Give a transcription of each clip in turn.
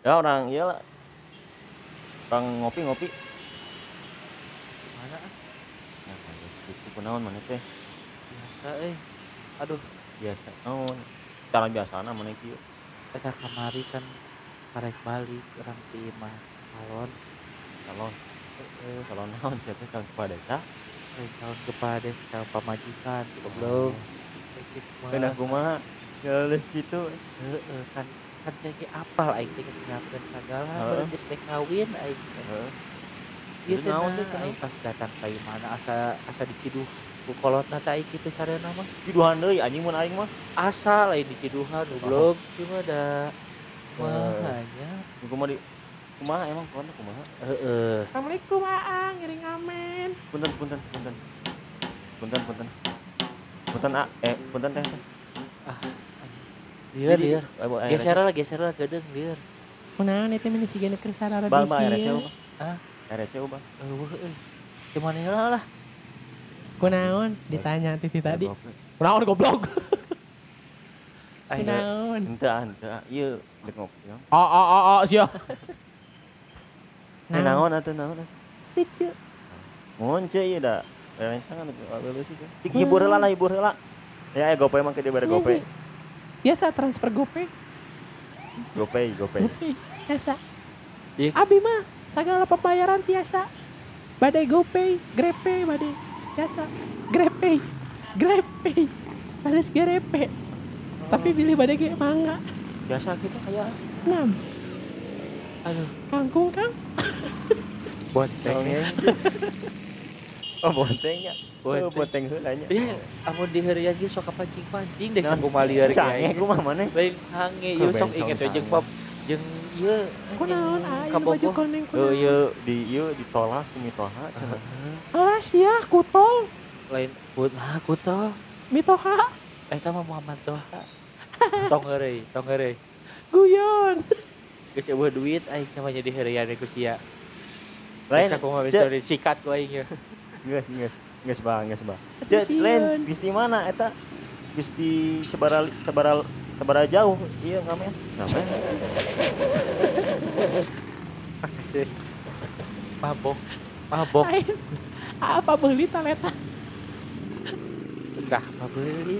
Ya orang iyalah. Orang ngopi-ngopi. Mana ah? Nah, geus kitu kunaon maneh teh? Biasa eh. Aduh, Biasa. Naon? Cara biasana maneh kieu. eta kamari kan karek balik orang ti imah calon. Calon, calon naon sia teh calon kepala desa? karek calon kepala desa pamajikan goblok. Kayak gitu mah. Keuna kumaha? Geus kitu. Heeh, kan kan saya ge apal aing teh nyiapkeun Heeh. mun geus bek kawin aing. teh. Heeh. Ieu Terus teh naon nah, aing pas datang ka imahna asa asa diciduh ku kolotna teh aing kitu carana mah. Ciduhan deui anjing mun aing mah. Asal lain diciduhan goblok. Ieu mah da mahanya. Kumaha di kumaha emang pokona kumaha? Heeh. Assalamualaikum Aang, ngiring amen. Punten punten punten. Punten punten. Punten A, eh punten teh teh. Jadi, lieur. eh, Geser lah geser lah gedeung lieur. Kunaon eta meni sigana keur sarara Ba ba air dikit. ubah. Ah. Air ubah. Eueuh euy. Cuman heula lah. Kunaon? Ditanya titi tadi. Kunaon goblok? Kunaon? Henteu. Ieu dek ngopi. ya. Oh oh oh oh. Eh naon atuh naon atuh? Itu. Mun ceu ieu da. Rencangan leuleus sih. Tik hibur heula lah hibur heula. Ya eh GoPay mah ke dia bare Iya, GoPay. iya. Biasa transfer GoPay. GoPay GoPay. GoPay. Biasa. Iya. Abi mah segala pembayaran biasa. Badai GoPay, GrabPay badai. Biasa. GrabPay. GrabPay. Sanes GrabPay. Tapi pilih badai ge mangga. Biasa kita kayak 6. aduh Kangkung Kang. bonteng. Oh bontengnya. Oh bonteng heula nya. Iya, amun di harian ge sok pancing-pancing deh Nah, sakumaha lieur ge Sange aing. kumaha maneh? Lain sange ieu sok Kebencong inget we jeung sange. pap jeung ieu Kunaon aing baju kabogoh. koneng Heuh kunaon. ieu di ieu ditolak ku mitoha cenah. Alas ya kutol. lain put nah kuto. Mitoha. Eta mah Muhammad Toha. Tong heureuy, tong heureuy. Guyon. Geus eueuh duit aing namanya di harian ku sia. Lain Lain sakumaha cek. story sikat ku aing ya. Geus geus geus bah geus bah. Atuh Cek sieun. lain geus di mana eta? Geus di sabara sabara sabara jauh ieu ngamen. Ngamen. Mabok. Mabok. Lain. Apa beli taleta? Enggak, mabeli.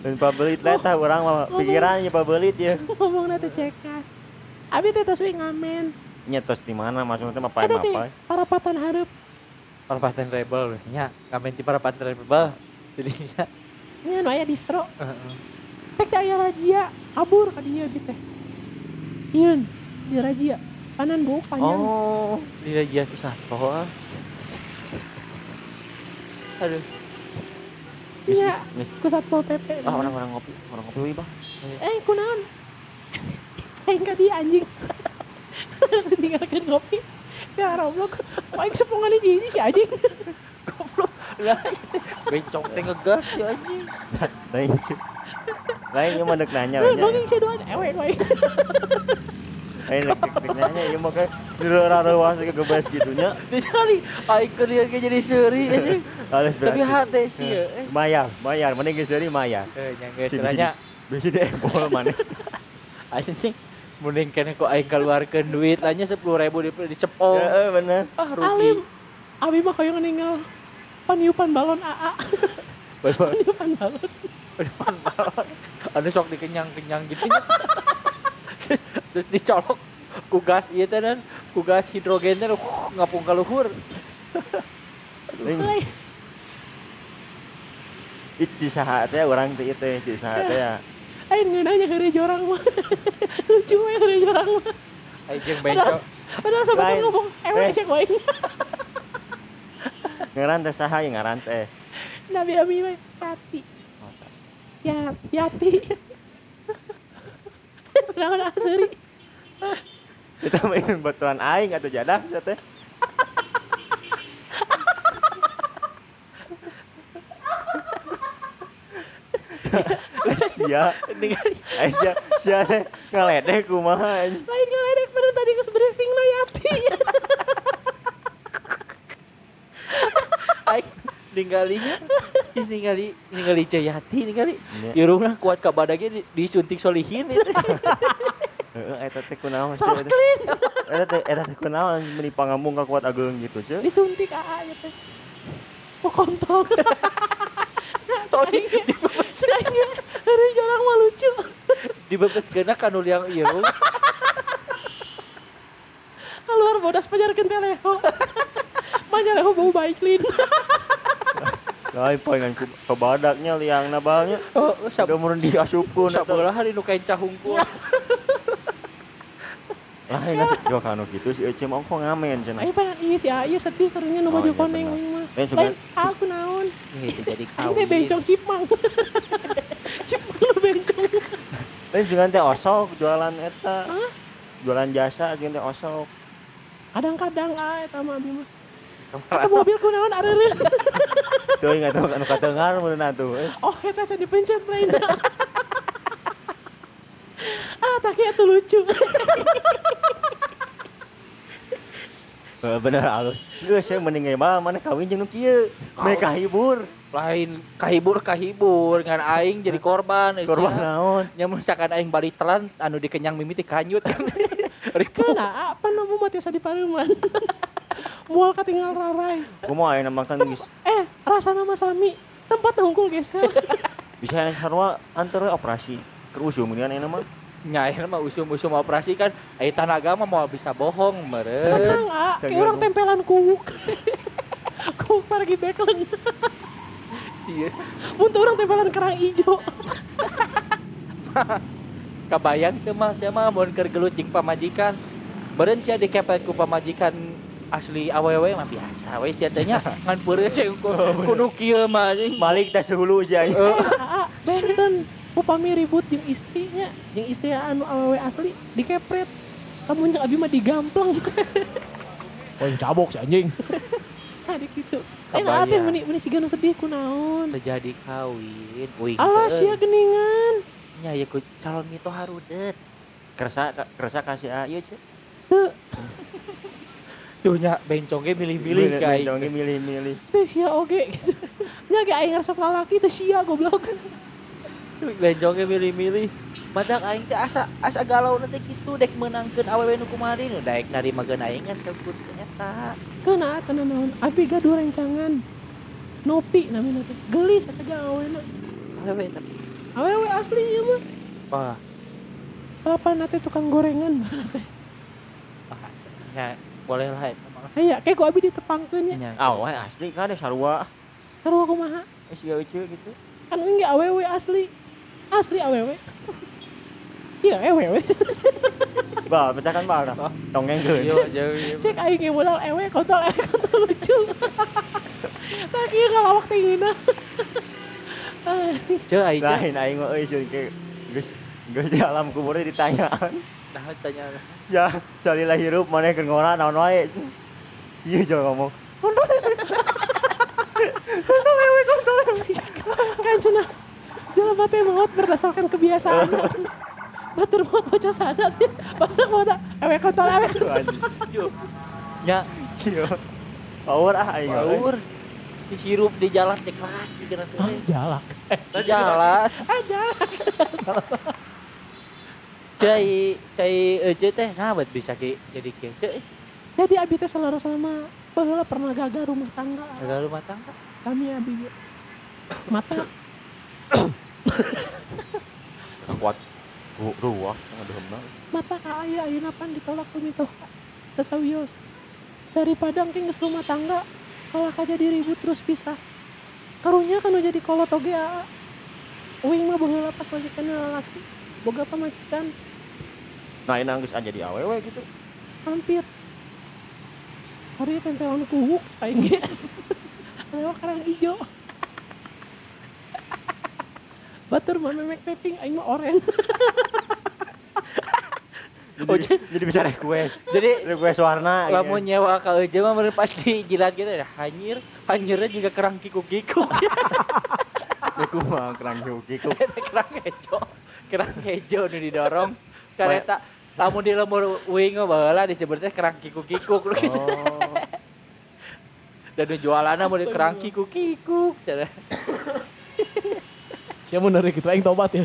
Dan pabelit lah tah urang mah pikirannya pabelit ya. Ngomong nanti cekas. Abi teh tos we ngamen. Nya tos di mana maksudnya mah pae Eta teh mapai. parapatan hareup. Parapatan rebel nya, ngamen ti parapatan rebel. Jadi nya. Nya nu aya distro. heeh. Tek teh aya razia. Kabur ka dieu bi teh. Sieun di razia. Panan bu panjang. Oh, Di Raja Kusato. ah. Aduh, Iya. Ku Satpol PP. Ah orang-orang ngopi, orang ngopi we bah. Eh kunaon? Aing ka dia anjing. Tinggalkan kopi. Ya roblok. Aing sepongan ini si anjing. lah bencong teh ngegas ya anjing. Lain cu. Lain ieu mah deuk nanya Lu nya. nongeng si doan ewe. Lain deuk deuk nanya ieu mah kayak direuah ke gebes gitu nya. Dia kali aing keur lihat jadi seuri anjing. Alis Tapi hate sih ya. Eh, Mayar, mayar, mending geus deui mayar. Eh, nya geus Si nanya bisi di ebol maneh. anjing mending kene kok aing keluarkeun duit lahnya 10.000 di dicepol. Heeh bener. Ah Alim. rugi. Abi mah koyo ninggal paniupan balon AA. Paniupan balon. depan balon. Anu sok dikenyang-kenyang gitu. nya. Terus dicolok ku gas ieu teh dan ku gas hidrogen teh uh, ngapung ka luhur. Itu saha teh urang teh ieu teh ci saha teh ya. Aing ngeunanya heureuy jorang mah. Lucu we heureuy jorang mah. Aing jeung bencong. Padahal sama Lain. ngomong ewe Eh. sih kowe. Ngaran teh saha yang ngaran teh? Nabi Abi mah Yati. Ya, Yati. Naon asuri? Kita main baturan aing atau jadah teh. Sia, Ningali eh sia, sia teh ngaledeh kumaha anjing. Lain ngaledek pada tadi geus briefing lah Yati. aing ninggalinya Ih, ningali ningali Jayati ningali Nya. irungna kuat ka badage di- disuntik solihin. Heeh, eta teh kunaon sih? Eta? clean. Eta teh eta teh kunaon meni pangamung kakuat ageung gitu sih. Disuntik aa gitu. Oh kontol. Soalnya Kayaknya hari jarang mah lucu. dibebaskeun ka nu liang ieu. Keluar bodas pajarkeun teh leho. Manya leho bau baik lin. Lain poingan ku kebadaknya liang nabalnya. Oh, sab Udah mun diasupkeun eta. sabelah hari nu kain cahungkul. Lain atuh jo kanu kitu si Ece mah kok ngamen cenah. Ayo pada iya si Ayu sedih karunya nu Oh, baju iya, koneng mah. Lain aku naon. Itu jadi Aing teh bencong cipang. cipang lu bencong. lain sugan teh osok jualan eta. Hah? Jualan jasa jeung teh osok. Kadang-kadang ah eta mah abi mah. Eta mobilku naon areureun. Teu ingat tuh anu katengar mun atuh. Eh, Oh eta jadi pencet lain. ah tapi itu lucu. Eh, bener halus. Geus saya mending ge mah mana kawin jeung kieu. Mereka hibur. lain kahibur kahibur ngan aing jadi korban eh, Korban naon? nya misalkan aing balik telan anu dikenyang mimiti kanyut. Kana apa nama mah tiasa di Pareman. Mual katinggal rarai. Kumaha aya makan geus Eh, rasa nama Sami. Tempat nungkul geser. bisa yang sarua antar we operasi. Kerusum ini anu mah. Nyair mah usum-usum operasi kan aya tanaga mah mau bisa bohong meureun Kadang ah, kayak orang mau. tempelan kuuk. kuuk pergi backland. Ieu. Untuk orang tempelan kerang ijo. kabayang teu mah sia mah mun keur gelut jeung pamajikan beureun sia dikepet ku pamajikan asli awewe mah biasa we sia teh nya ngan peureun sia ku kudu kieu mah. Malik teh sehulu sih aing. Eh, benten. Upami ribut jeung istrinya, jeung istri anu awewe asli dikepret. Kamu yang abi mah digampleng. Oh, yang cabok si anjing. Tadi gitu. Eh, teh Kabayang. meni meni siga nu sedih kunaon. terjadi kawin uing Alas ya geningan. nya ya ku calon mito harudet Kerasa kerasa kasih ieu sih. Teu, Duh nya bencong ge milih-milih kayak Jangan milih-milih. teu sia oge gitu. Nya ge aing resep lalaki teu sia goblok. Bencong ge milih-milih Badak aing teh asa asa galau nanti gitu dek menangkeun awewe nu kumaha nu daek narimageun aing kan sebut eta. Keuna tenan naon? Abi gaduh rencangan. Nopi namina teh. Geulis eta ge awena. Awewe tapi Awewe asli ieu mah. wah Apa nate tukang gorengan. nya boleh lah eta mah. Aya kayak ku abi ditepangkeun nya. Nya. Ah, wah asli kan ada sarua. Sarua kumaha? Ece gitu. Kan ini awewe asli. Asli awewe. Iya awewe. Bah, pecahkan bah. dah. Oh. Tongeng Yo geun. jauh ieu. Cek aing ge modal ewe kontol ewe kontol lucu. Tak ieu ngalawak tingina. Ceu aing Lain aing euy sieun ke geus geus di alam kuburnya ditanyaan. nah tanya Ya, salila hirup mana keur ngora naon wae. Ieu jangan ngomong. kan cenah. Mati maut berdasarkan kebiasaan. Batur maut baca sadat. Pasal maut ewe kontol ewe. Nya Ieu. Power ah aing. euy. Baur dihirup di jalan teh keras di jalan teh. Jalak. Di jalan. Ah jalak. Cai cai ece teh nah buat bisa ki jadi kieu cai. Jadi abi teh selalu sama baheula pernah gagal rumah tangga. Ada rumah tangga. Kami abi. Mata Kuat. Ru- Ruah ngadeumna. mata ka aya ayeuna pan ditolak ku mitoh. Tesawios. Daripada engke geus rumah tangga kalah ka jadi ribut terus pisah. Karunya kan jadi kolot oge aa. Uing mah baheula pas masih kenal laki. Boga pamajikan Nah, ini geus aja di awewe gitu. hampir. Hari tempelan kuuk aing ge. Lewat kerang ijo. Batur mah memek peping aing mah oren. Jadi, jadi bisa request. Jadi Request warna. lamun nyewa ka ece mah meureun pas dijilat gitu ya hanyir. Hanyirnya juga kerang kikuk-kikuk. Aku mah kerang kiku. kerang kejo. Kerang kejo nu didorong. Kareta tamu di lemur uing mah baheula disebutnya kerang kikuk-kikuk lu gitu. Oh. Dan nu jualanna mun kerang kikuk-kikuk. cenah. Siapa menarik itu aing tobat ya.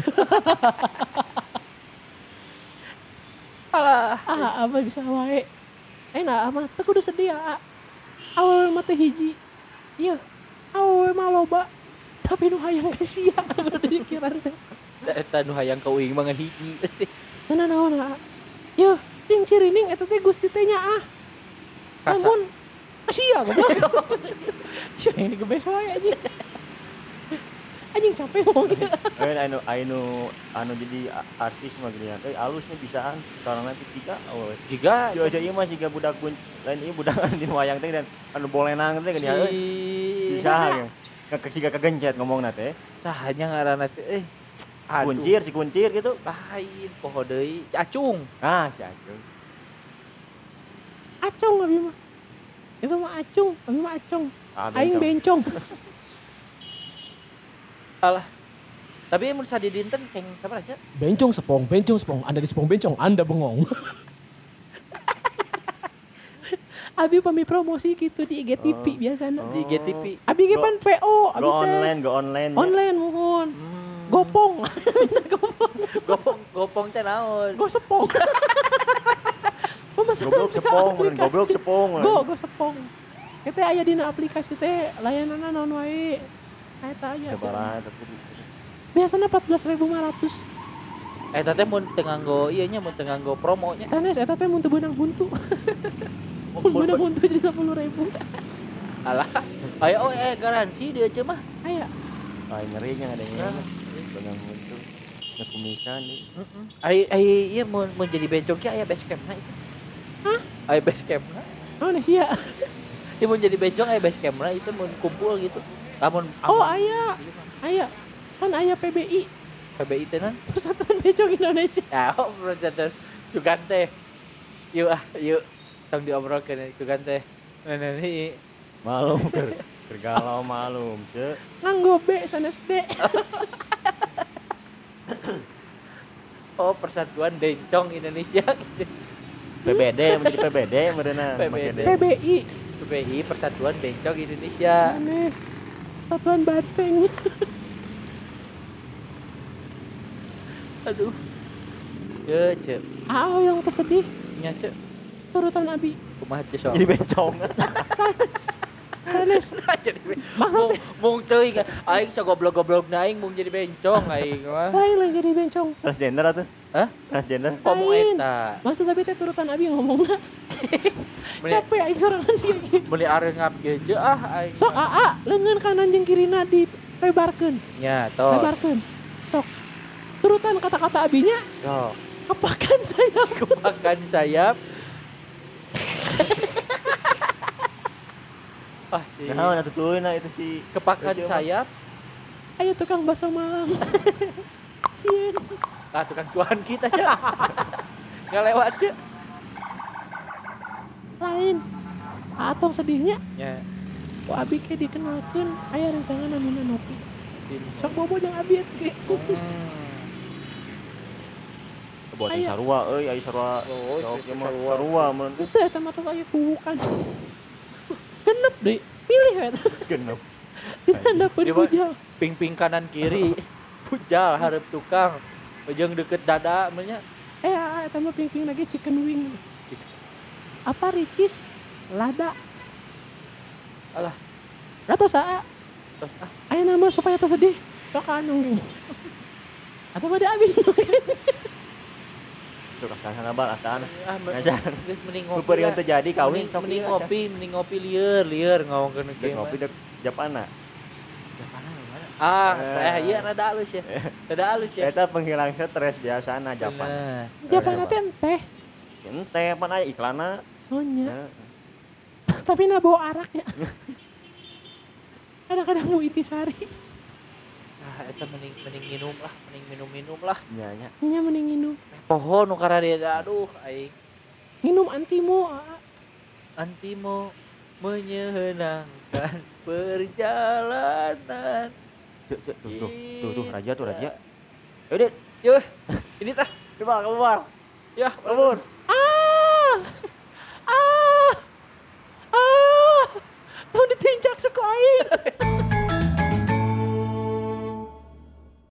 Alah. ah apa bisa wae enak mah teu kudu sedih ah awal mah teh hiji iya awal mah loba tapi nu hayang ge sia udah pikiran teh Eta nu hayang ka uing mangan hiji. Nah, naon ah Yeuh, cing cirining eta teh Gusti teh nya ah. Namun sia goblok. Sia ini gebes wae anjing. Anjing capek ngomongnya. Eh anu anu anu jadi artis mah gini Eh alusnya bisaan karena nanti tiga oh. Jiga Si aja ieu mah siga budak pun lain ieu budak di wayang teh dan anu bolenang teh gini euy. Si si saha ge. Ka siga kagencet ngomongna teh. sahanya ngaranna teh eh aduh, Kuncir si kuncir gitu. lain poho deui si acung Ah, si Acung. Acung abi mah. Itu mah acung, abi mah acung. Ah, Aing bencong. alah tapi mun sadi dinten keng sabar aja Bencong sepong, bencong sepong. Anda di sepong bencong, Anda bengong. Abi pami promosi gitu di IGTV Oh. biasanya. di Oh. GTV Abi ge pan PO, abi Go online, go online. ya. online mohon. Hmm. Gopong, gopong gopong teh naon go sepong. Goblok sepong, goblok sepong. Go, go sepong. Kita aya dina aplikasi teh layananna naon wae. Eta aja. Sabaraha eta kudu. Biasanya 14.500. eta teh mun teu nganggo ieu nya mun teu nganggo promonya Sanes eta teh mun teu beunang buntu. Mun beunang buntu jadi 10.000. alah ayo oh eh garansi dia cuma Aya. Ai ngerinya ada Nah. yang benang itu. Ngekumisan deui. Heeh. Ai ai ieu mun mun jadi bencong ki aya base camp na itu. Hah? Aya base camp na. Naon sia? Ieu mun jadi bencong aya base camp na itu mun kumpul gitu. Lamun Oh, aman. aya. Iya, Bang. Aya. Kan aya PBI, PBI teh. Persatuan Becok Indonesia. Ya, oh, project cugan teh. Yuk ah, yuk. Tong diobrolkeun cugan teh. Nah, ini Malum keur keur galau malum, Cek. Nganggo B sanes D. oh persatuan bencong Indonesia. PBD menjadi PBD meureunan. PBD. PBI. PBI Persatuan Bencong Indonesia. Sanes. Persatuan Banteng. Aduh. Ya, cek. Ah, yang tersedih. Nya, cek. Turutan Abi. Kumaha teh soal. Jadi bencong. Sanes. Sanes. jadi be- Maksudnya- mung mung teuing aing sagoblok-goblok na aing mung jadi bencong aing mah. Lain lagi jadi bencong. Transgender atuh. Hah? Transgender. Pomo eta. Maksud tapi teh turutan Abi ngomongna. Capek aing sorangan sih. meni arengap ge je ah aing. Sok AA leungeun kanan jeung kirina di lebarkeun. nya tos. Lebarkeun. Sok. Turutan kata-kata abinya Yo. kepakan saya. Kepakan sayap. ah, si. Nah, atuh tuluy itu si kepakan sayap. Ayo tukang bakso Malang. Sieun. Ah, tukang cuan kita, Cek. Nggak lewat, Cek. Lain. Atau sedihnya, Nya. ku abi ke dikenalkeun aya rencana namina Nopi. Sok bobo jeung abi ke. Hmm. Aya. sarua euy aya sarua. Oh, Sok itu ieu mah sarua. sarua mun Itu eta mata saya kubukan. Genep deh. Pilih eta. genep. Ditanda pun Dia mah- hujal. Ping-ping kanan kiri. Pujal harap tukang. Ujung deket dada namanya. Eh, ah, eta mah ping-ping lagi chicken wing. Apa ricis? Lada. Alah. Atau saa? Terus ah, Aya nama supaya tersedih. Sok anu. Atau pada abi. Tuh kakak sana bal asana. ah me- Ngajar. geus mending ngopi. Beupeuri lah. teu jadi kawin Mending- sok mending ieu, ngopi, mending ngopi lieur, lieur ngomongkeun Dek ge. ngopi dek Japana. Japana mana? Ah, Eh. eh iya rada halus ya. Rada halus ya. Eta penghilang stres biasana Japan. Bener. Japan teh teh. Ente pan aya iklanna. Oh nya. Heeh. Tapi na bawa araknya. Kadang-kadang mau itisari. Ah, eta mending mending minum lah, mending minum-minum lah. Nya nya. Nya mending nginum. Pohon nu karariega aduh aing Nginum antimo. ah. antimo menyenangkan perjalanan. Cuk cuk tuh tuh. Tuh tuh raja tuh raja. Yaudah, Yuh, ini tah. coba keluar. Ya, Keluar. Ah! Ah! Ah! Tahu ditincak suku air.